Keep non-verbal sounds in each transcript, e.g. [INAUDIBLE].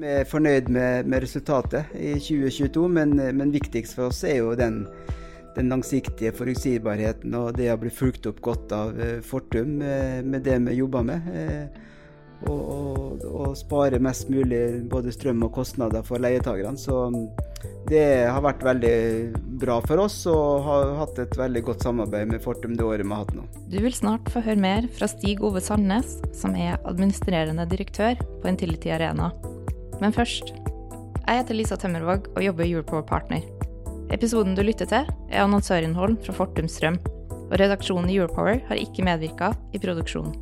Vi er fornøyd med, med resultatet i 2022, men, men, viktigst for oss er jo den, den langsiktige forutsigbarheten og det å bli fulgt opp godt av eh, Fortum med, med det vi jobber med. Eh, og, og, og, spare mest mulig både strøm og kostnader for leietakerne. Så det har vært veldig bra for oss og har hatt et veldig godt samarbeid med Fortum det året vi har hatt nå. Du vil snart få høre mer fra Stig Ove Sandnes, som er administrerende direktør på Intility Arena. Men først. Jeg heter Lisa Tømmervåg og jobber i Europower Partner. Episoden du lytter til, er annonsørinnhold fra Fortum Strøm, og redaksjonen i Europower har ikke medvirka i produksjonen.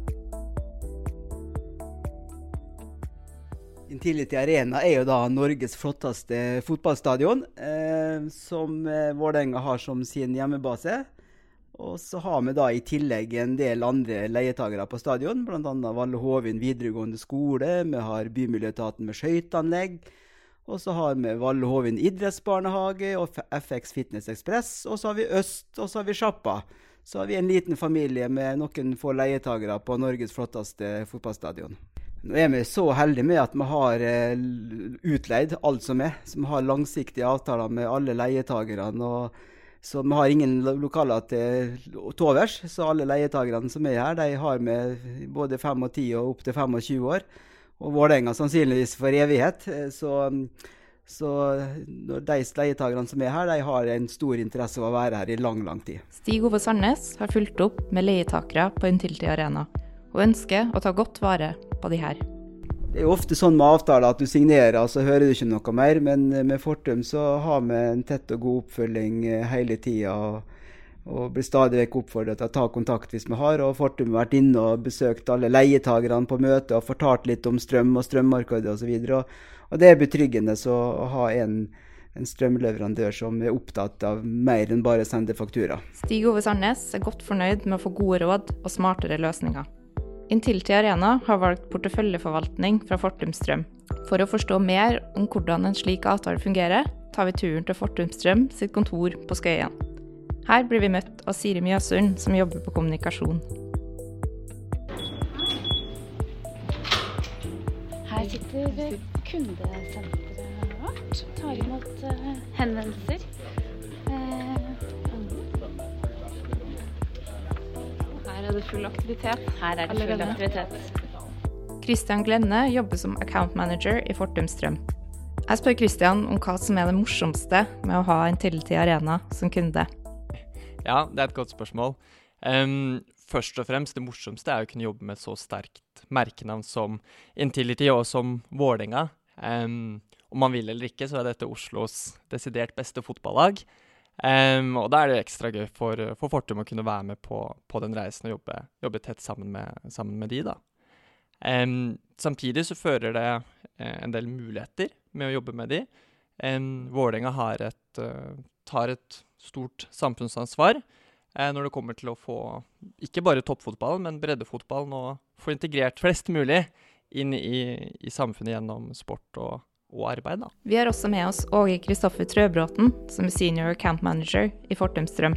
Intility Arena er jo da Norges flotteste fotballstadion, eh, som eh, Vålerenga har som sin hjemmebase. Og så har vi da i tillegg en del andre leietakere på stadion, bl.a. Valle Hovin videregående skole. Vi har Bymiljøetaten med skøyteanlegg. Og så har vi Valle Hovin idrettsbarnehage og FX Fitness Ekspress. Og så har vi Øst, og så har vi Sjappa. Så har vi en liten familie med noen få leietakere på Norges flotteste fotballstadion. Nå er vi så heldige med at vi har eh, utleid alt som er. Så vi har langsiktige avtaler med alle leietakerne. og så vi har ingen lokaler til, tovers. Så alle leietakerne som er her, de har med både 5 og 10 og opptil 25 år. Og Vålerenga sannsynligvis for evighet. Så, så de leietakerne som er her, de har en stor interesse av å være her i lang, lang tid. Stig Ove Sandnes har fulgt opp med leietakere på Intility Arena, og ønsker å ta godt vare på de her. Det er ofte sånn med avtaler at du signerer, og så hører du ikke noe mer. Men med Fortum så har vi en tett og god oppfølging eh, hele tida. Og, og blir stadig vekk oppfordret til å ta kontakt hvis vi har. Og Fortum har vært inne og besøkt alle leietakerne på møte og fortalt litt om strøm og strømmarkedet osv. Og, så og det er betryggende så å ha en, en strømleverandør som er opptatt av mer enn bare å sende faktura. Stig Ove Sandnes er godt fornøyd med å få gode råd og smartere løsninger. Intility Arena har valgt porteføljeforvaltning fra Fortum Strøm. For å forstå mer om hvordan en slik avtale fungerer, tar vi turen til Fortum Strøm sitt kontor på Skøyen. Her blir vi møtt av Siri Mjøsund, som jobber på kommunikasjon. Her sitter kundesenteret vårt. Tar imot uh, henvendelser. er det full aktivitet. Her er det full aktivitet. Christian Glenne jobber som account manager i Fortum Strøm. Jeg spør Christian om hva som er det morsomste med å ha en tillit i Arena som kunde. Ja, det er et godt spørsmål. Um, først og fremst, det morsomste er å kunne jobbe med et så sterkt merkenavn som Intility og som Vålerenga. Um, om man vil eller ikke, så er dette Oslos desidert beste fotballag. Um, og da er det ekstra gøy for, for Fortum å kunne være med på, på den reisen og jobbe, jobbe tett sammen med, sammen med, de. da. Um, samtidig så fører det uh, en del muligheter med å jobbe med de. Um, Vålerenga uh, tar et stort samfunnsansvar uh, når det kommer til å få ikke bare toppfotballen, men breddefotballen, og få integrert flest mulig inn i, i samfunnet gjennom sport og, og arbeid. Da. Vi har også med oss Åge Kristoffer Trøbråten, som er senior camp manager i Fortum Strøm.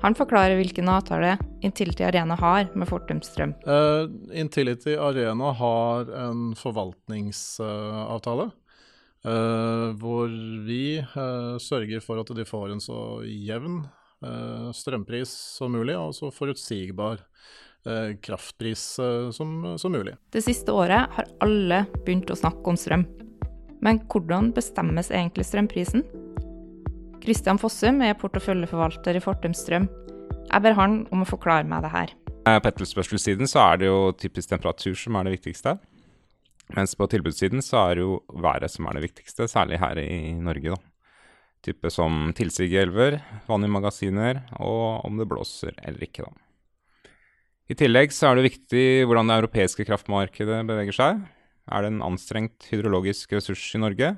Han forklarer hvilken avtale Intility Arena har med Fortum Strøm. Uh, Intility Arena har en forvaltningsavtale. Uh, hvor vi uh, sørger for at de får en så jevn strømpris som mulig, og så forutsigbar kraftpris som, som mulig. Det siste året har alle begynt å snakke om strøm. Men hvordan bestemmes egentlig strømprisen? Kristian Fossum er porteføljeforvalter i Fortum Strøm. Jeg ber han om å forklare meg det her. Eh, på etterspørselssiden så er det jo typisk temperatur som er det viktigste. Mens på tilbudssiden så er det jo været som er det viktigste, særlig her i Norge. da. Type som tilsig i elver, vann i magasiner, og om det blåser eller ikke, da. I tillegg så er det viktig hvordan det europeiske kraftmarkedet beveger seg. Er det en anstrengt hydrologisk ressurs i Norge?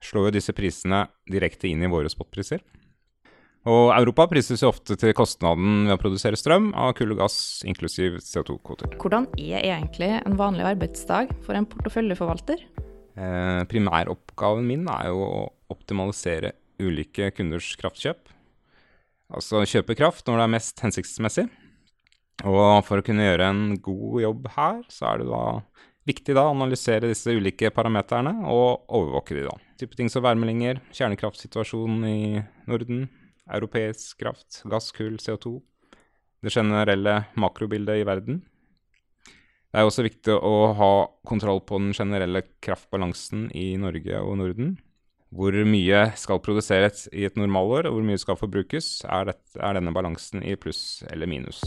slår jo disse prisene direkte inn i våre spotpriser. Og Europa prises jo ofte til kostnaden ved å produsere strøm av kull og gass, inklusiv CO2-kvoter. Hvordan er egentlig en vanlig arbeidsdag for en porteføljeforvalter? Eh, primæroppgaven min er jo å optimalisere ulike kunders kraftkjøp. Altså kjøpe kraft når det er mest hensiktsmessig. Og for å kunne gjøre en god jobb her, så er det da viktig da å analysere disse ulike parameterne og overvåke de da. Type ting som værmeldinger, kjernekraftsituasjonen i Norden, europeisk kraft, gass, kull, CO2, det generelle makrobildet i verden. Det er også viktig å ha kontroll på den generelle kraftbalansen i Norge og Norden. Hvor mye skal produseres i et normalår, og hvor mye skal forbrukes? Er, dette, er denne balansen i pluss eller minus?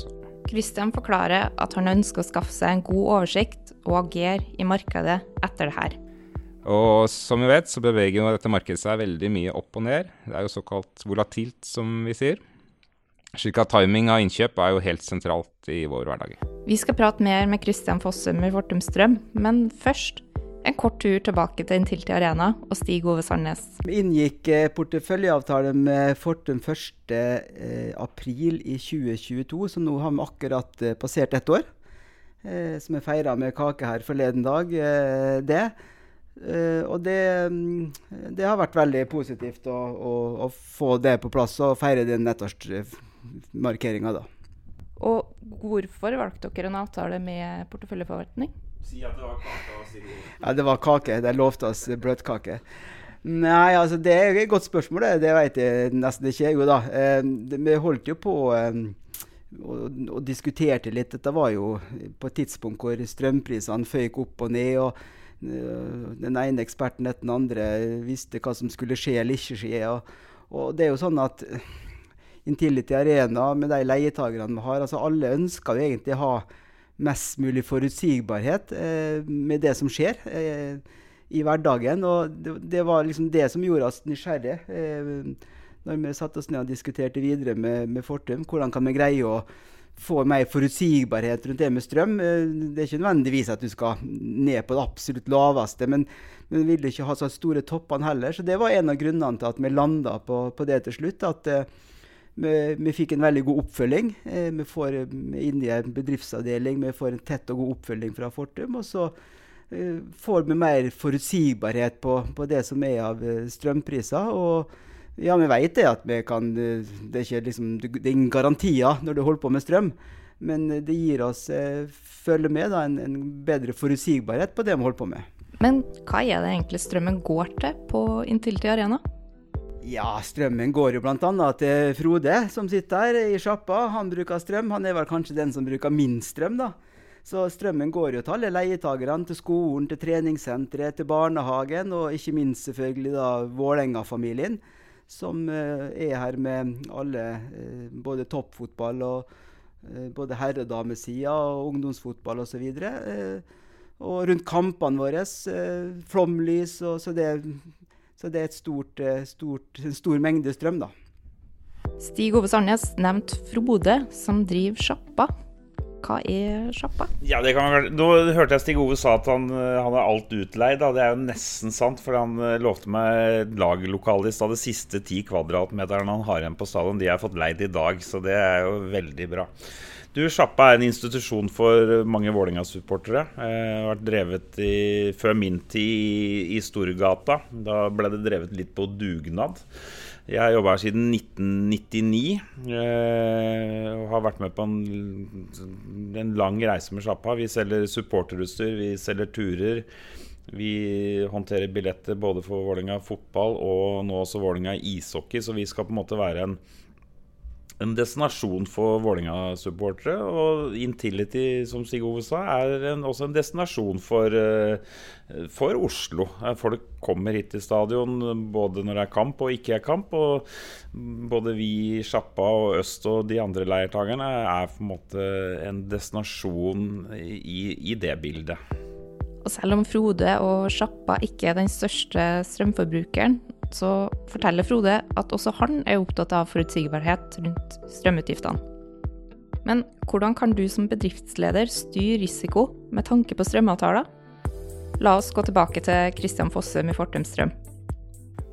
Christian forklarer at han ønsker å skaffe seg en god oversikt og agere i markedet etter det her. Og som vi vet, så beveger jo dette markedet seg veldig mye opp og ned. Det er jo såkalt volatilt, som vi sier. Slik at timing av innkjøp er jo helt sentralt i vår hverdag. Vi skal prate mer med Christian Fossum i Fortum Strøm, men først en kort tur tilbake til Intility Arena og Stig Ove Sandnes. Vi inngikk eh, porteføljeavtale med Fortum 1.4.2022, i 2022, så nå har vi akkurat eh, passert ett år. Eh, som er feira med kake her forleden dag. det. Og det, mm, det, har vært veldig positivt å, å, å, få det på plass og feire den ettårsmarkeringa, da. Og hvorfor valgte dere en avtale med porteføljeforvaltning? Si at det var kake. Ja, det var kake. De lovte oss bløtkake. Nei, altså det er et godt spørsmål, det. Vet jeg nesten ikke. Jo da. Eh, vi holdt jo på eh, og, og, diskuterte litt. Dette var jo på et tidspunkt hvor strømprisene føyk opp og ned. og Eh, den ene eksperten etter den andre visste hva som skulle skje eller ikke skje. Og, og det er jo sånn at Intility Arena, med de leietakerne vi har altså Alle ønsker jo egentlig å ha mest mulig forutsigbarhet eh, med det som skjer eh, i hverdagen. Og det, det, var liksom det som gjorde oss nysgjerrige. Eh, når vi satte oss ned og diskuterte videre med, med Fortum. Hvordan kan vi greie å få mer forutsigbarhet rundt det med strøm. Eh, det er ikke nødvendigvis at du skal ned på det absolutt laveste, men, men ville ikke ha så store toppene heller. Så det var en av grunnene til at vi landa på, på, det til slutt. At uh, vi, fikk en veldig god oppfølging. Uh, vi får inn i en bedriftsavdeling, vi får en tett og god oppfølging fra Fortum. Og så uh, får vi mer forutsigbarhet på, på det som er av strømpriser. og ja, vi vet det at vi kan Det er ikke liksom, det er ingen garantier når du holder på med strøm. Men det gir oss, eh, med, da, en, en, bedre forutsigbarhet på det vi holder på med. Men hva er det egentlig strømmen går til på Intility Arena? Ja, strømmen går jo bl.a. til Frode, som sitter her i sjappa. Han bruker strøm. Han er vel kanskje den som bruker minst strøm, da. Så strømmen går jo til alle leietakerne, til skolen, til treningssenteret, til barnehagen, og ikke minst selvfølgelig da Vålerenga-familien som eh, er her med alle, eh, både toppfotball og eh, både herre- og ungdomsfotball osv. Og, og rundt kampene våre. Flomlys. Og, så, det, så det er et stort, stort, en stor mengde strøm, da. Stig Ove Sandnes nevnte Frode, som driver sjappa. Hva er sjappa? Ja, kan, Nå hørte jeg Stig Ove sa at han, eh, han er alt utleid. Da. Det er jo nesten sant, for han eh, lovte meg lagerlokale i stad. De siste ti kvadratmeterne han har igjen på stadion, de har fått leid i dag. Så det er jo veldig bra. Du, Sjappa er en institusjon for mange Vålerenga-supportere. Eh, vært drevet i, før min tid i Storgata. Da ble det drevet litt på dugnad. Jeg har jobba her siden 1999 eh, og har vært med på en, en lang reise med sjappa. Vi selger supporterutstyr, vi selger turer. Vi håndterer billetter både for Vålerenga fotball og nå også Vålerenga ishockey, så vi skal på en måte være en en destinasjon for Vålerenga-supportere. Og Intility, som Stig Ove sa, er en, også en destinasjon for, uh, for, Oslo. Folk kommer hit til stadion både når det er kamp og ikke er kamp. Og både vi i Sjappa og Øst og de andre leiertakerne er på en måte en destinasjon i, i det bildet. Og selv om Frode og Sjappa ikke er den største strømforbrukeren, så forteller Frode at også han er opptatt av forutsigbarhet rundt strømutgiftene. Men hvordan kan du som bedriftsleder styre risiko med tanke på strømavtaler? La oss gå tilbake til Kristian Fossum i Fortum Strøm.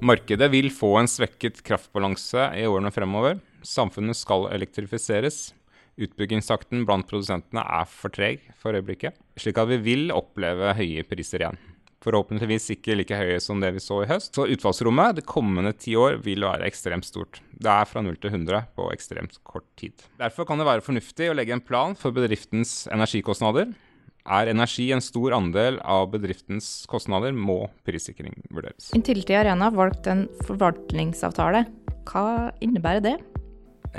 Markedet vil få en svekket kraftbalanse i årene fremover. Samfunnet skal elektrifiseres. Utbyggingstakten blant produsentene er for treg for øyeblikket, slik at vi vil oppleve høye priser igjen. Forhåpentligvis ikke like høye som det vi så i høst. Så utvalgsrommet de kommende ti år vil være ekstremt stort. Det er fra 0 til 100 på ekstremt kort tid. Derfor kan det være fornuftig å legge en plan for bedriftens energikostnader. Er energi en stor andel av bedriftens kostnader, må prissikring vurderes. Intility Arena valgte en forvaltningsavtale. Hva innebærer det?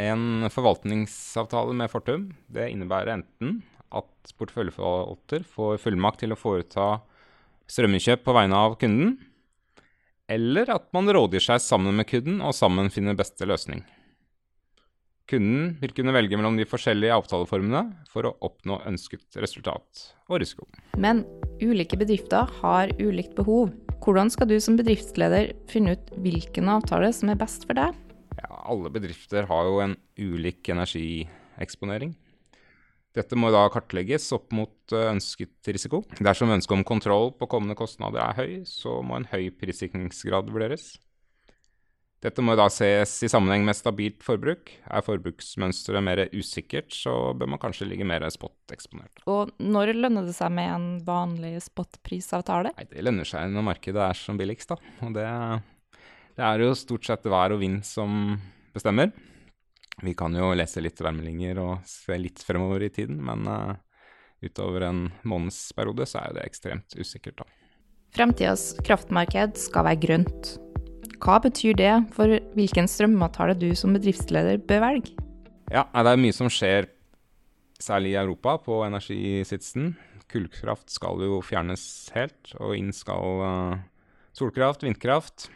En forvaltningsavtale med Fortum det innebærer enten at porteføljeforvalter får fullmakt til å foreta strøminnkjøp på vegne av kunden, eller at man rådgir seg sammen med kunden og sammen finner beste løsning. Kunden vil kunne velge mellom de forskjellige avtaleformene for å oppnå ønsket resultat og risiko. Men ulike bedrifter har ulikt behov. Hvordan skal du som bedriftsleder finne ut hvilken avtale som er best for deg? Ja, alle bedrifter har jo en ulik energieksponering. Dette må da kartlegges opp mot eh, ønsket risiko. Dersom ønsket om kontroll på kommende kostnader er høy, så må en høy prissikringsgrad vurderes. Dette må da ses i sammenheng med stabilt forbruk. Er forbruksmønsteret mer usikkert, så bør man kanskje ligge mer spot-eksponert. Og når lønner det seg med en vanlig spot-prisavtale? Nei, Det lønner seg når markedet er som billigst, da. Og det, det er jo stort sett vær og vind som bestemmer. Vi kan jo lese litt værmeldinger og se litt fremover i tiden, men uh, utover en månedsperiode så er det ekstremt usikkert, da. Fremtidas kraftmarked skal være grønt. Hva betyr det for hvilken strømavtale du som bedriftsleder bør velge? Ja, Det er mye som skjer, særlig i Europa, på energisitsen. Kullkraft skal jo fjernes helt, og inn skal uh, solkraft, vindkraft.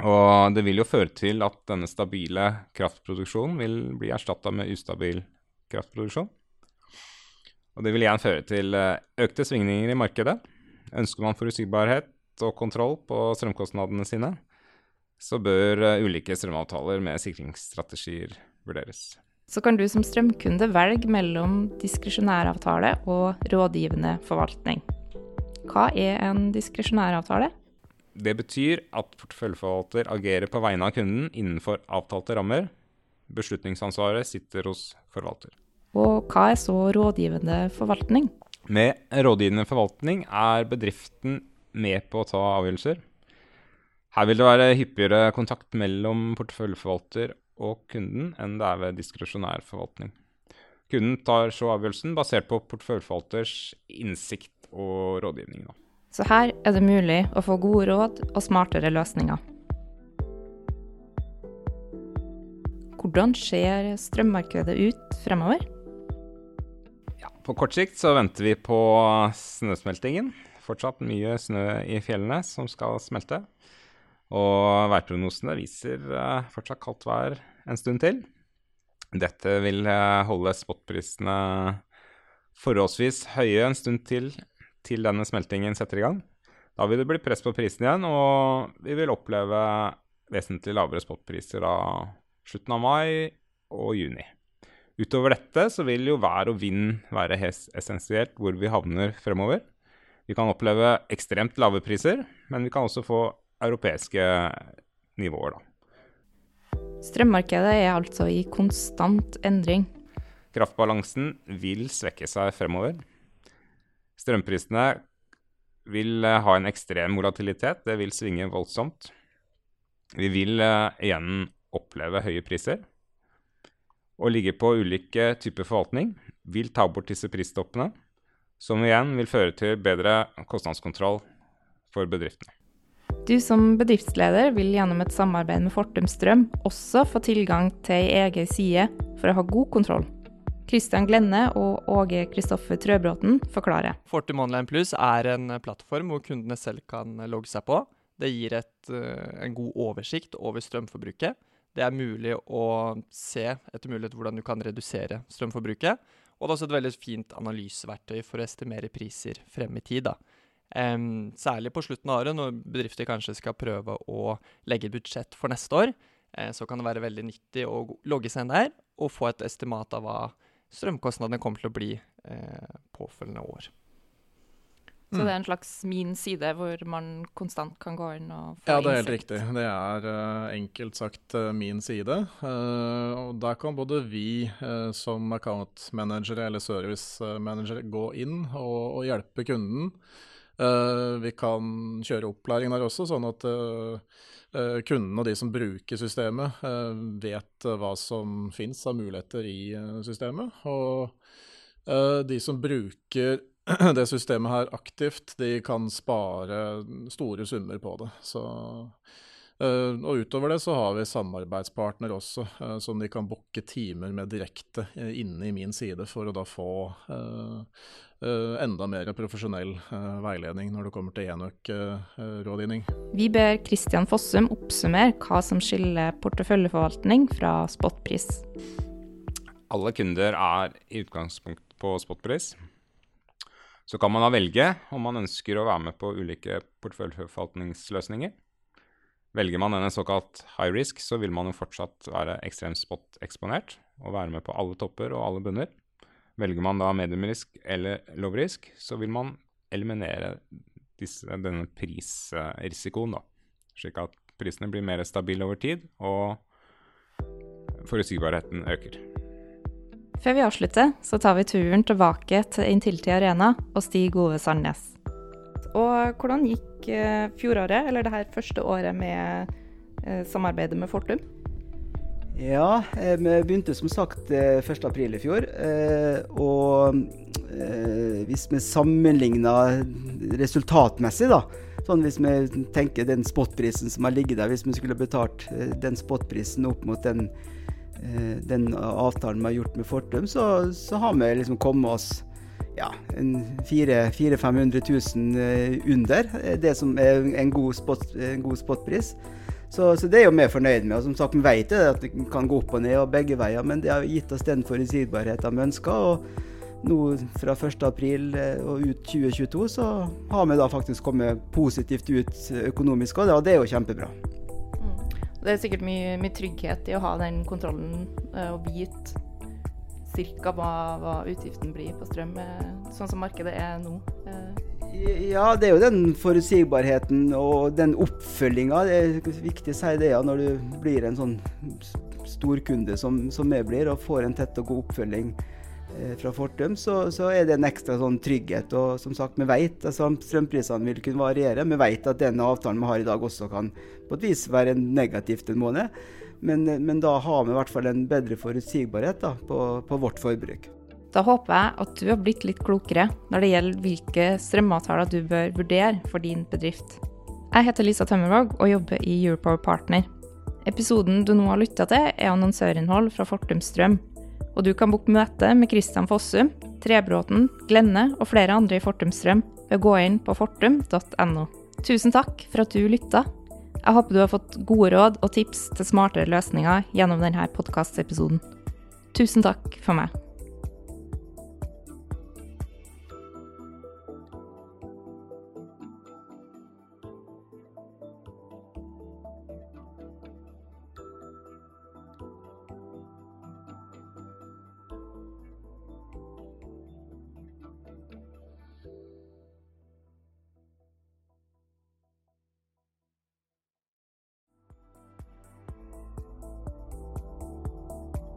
Og det vil jo føre til at denne stabile kraftproduksjonen vil bli erstatta med ustabil kraftproduksjon. Og det vil igjen føre til uh, økte svingninger i markedet. Ønsker man forutsigbarhet og kontroll på strømkostnadene sine, så bør uh, ulike strømavtaler med sikringsstrategier vurderes. Så kan du som strømkunde velge mellom diskresjonæravtale og rådgivende forvaltning. Hva er en diskresjonæravtale? Det betyr at porteføljeforvalter agerer på vegne av kunden innenfor avtalte rammer. Beslutningsansvaret sitter hos forvalter. Og hva er så rådgivende forvaltning? Med rådgivende forvaltning er bedriften med på å ta avgjørelser. Her vil det være hyppigere kontakt mellom porteføljeforvalter og kunden enn det er ved diskresjonær forvaltning. Kunden tar så avgjørelsen basert på porteføljeforvalters innsikt og rådgivning. Da. Så her er det mulig å få gode råd og smartere løsninger. Hvordan ser strømmarkedet ut fremover? Ja, på kort sikt så venter vi på snøsmeltingen. Fortsatt mye snø i fjellene som skal smelte. Og værprognosene viser uh, fortsatt kaldt vær en stund til. Dette vil uh, holde spotprisene forholdsvis høye en stund til til denne smeltingen setter i gang. Da vil det bli press på prisen igjen, og vi vil oppleve vesentlig lavere spotpriser av slutten av mai og juni. Utover dette så vil jo vær og vind være essensielt hvor vi havner fremover. Vi kan oppleve ekstremt lave priser, men vi kan også få europeiske nivåer, da. Strømmarkedet er altså i konstant endring. Kraftbalansen vil svekke seg fremover. Strømprisene vil eh, ha en ekstrem volatilitet. Det vil svinge voldsomt. Vi vil uh, igjen oppleve høye priser. Å ligge på ulike typer forvaltning vil ta bort disse pristoppene, som igjen vil føre til bedre kostnadskontroll for bedriftene. Du som bedriftsleder vil gjennom et samarbeid med Fortum Strøm også få tilgang til ei egen side for å ha god kontroll. Kristian Glenne og Åge Kristoffer Trøbråten forklarer. Fortum Online Plus er en plattform hvor kundene selv kan logge seg på. Det gir et, eh, en god oversikt over strømforbruket. Det er mulig å se etter mulighet hvordan du kan redusere strømforbruket. Og det er også et veldig fint analyseverktøy for å estimere priser frem i tid. Um, særlig på slutten av året, når bedrifter kanskje skal prøve å legge budsjett for neste år, eh, så kan det være veldig nyttig å logge seg inn der og få et estimat av hva strømkostnadene kommer til å bli eh, påfølgende år. Så det er en slags min side hvor man konstant kan gå inn og få innsikt? Ja, det er helt innsikt. riktig. Det er uh, enkelt sagt uh, min side. Uh, og der kan både vi som account managere eller service manager gå inn og, og hjelpe kunden. Eh, vi kan kjøre opplæring der også, sånn at uh, eh, kunden og de som bruker systemet, eh, vet eh, hva som finnes av muligheter i eh, systemet. Og eh, de som bruker [CLEARS THROAT] det systemet her aktivt, de kan spare store summer på det. Så, eh, og utover det så har vi samarbeidspartner også, uh, som de kan booke timer med direkte uh, inne i min side, for å da få eh, eh, enda mer profesjonell veiledning når det kommer til enøk-rådgivning. Vi ber Kristian Fossum oppsummere hva som skiller porteføljeforvaltning fra spotpris. Alle kunder er i utgangspunkt på spotpris. Så kan man da velge om man ønsker å være med på ulike porteføljeforvaltningsløsninger. Velger man denne såkalt high risk, så vil man jo fortsatt være ekstremt spot-eksponert og være med på alle topper og alle bunner. Velger man da medium risk eller low risk, så vil man eliminere disse, denne prisrisikoen, da. Slik at prisene blir mer stabile over tid, og forutsigbarheten øker. Før vi avslutter, så tar vi turen tilbake til Intility Arena og Stig Ove Sandnes. Og hvordan gikk eh, fjoråret, eller det her første året med eh, samarbeidet med Fortum? Ja, eh, vi begynte som sagt eh, 1.4 i fjor. Og hvis vi sammenligner resultatmessig, da Sånn Hvis vi tenker den spotprisen som har ligget der, hvis vi skulle betalt den spotprisen opp mot den, den avtalen vi har gjort med Fortum, så, så har vi liksom kommet oss ja, en 400 500 000 eh, under eh, det som er en god, spot, en god spotpris. Så, så det er jo vi fornøyd med. Og som sagt, vi vet det, at det kan gå opp og ned og begge veier, men det har gitt oss den forutsigbarheten vi ønsker. Og nå fra 1.4 og ut 2022 så har vi da faktisk kommet positivt ut økonomisk, og det, er jo kjempebra. Det er sikkert mye, mye trygghet i å ha den kontrollen eh, og vite cirka hva, hva utgiften blir på strøm, eh, sånn som markedet er nå. Eh, Ja, det er jo den forutsigbarheten og den oppfølginga. Det er viktig å si det ja, når du blir en sånn storkunde som, som jeg blir, og får en tett og god oppfølging eh, fra Fortum, så, så er det en ekstra sånn trygghet. Og som sagt, vi vet at strømprisene vil kunne variere. Vi vet at den avtalen vi har i dag også kan på et vis være negativt en måned. Men, men da har vi i hvert fall en bedre forutsigbarhet da, på, på vårt forbruk. Da håper jeg at du har blitt litt klokere når det gjelder hvilke strømavtaler du bør vurdere for din bedrift. Jeg heter Lisa Tømmervåg og jobber i Europower Partner. Episoden du nå har lytta til, er annonsørinnhold fra Fortum Strøm. Og du kan booke møte med Christian Fossum, Trebråten, Glenne og flere andre i Fortum Strøm ved å gå inn på fortum.no. Tusen takk for at du lytta. Jeg håper du har fått gode råd og tips til smartere løsninger gjennom denne podkastepisoden. Tusen takk for meg.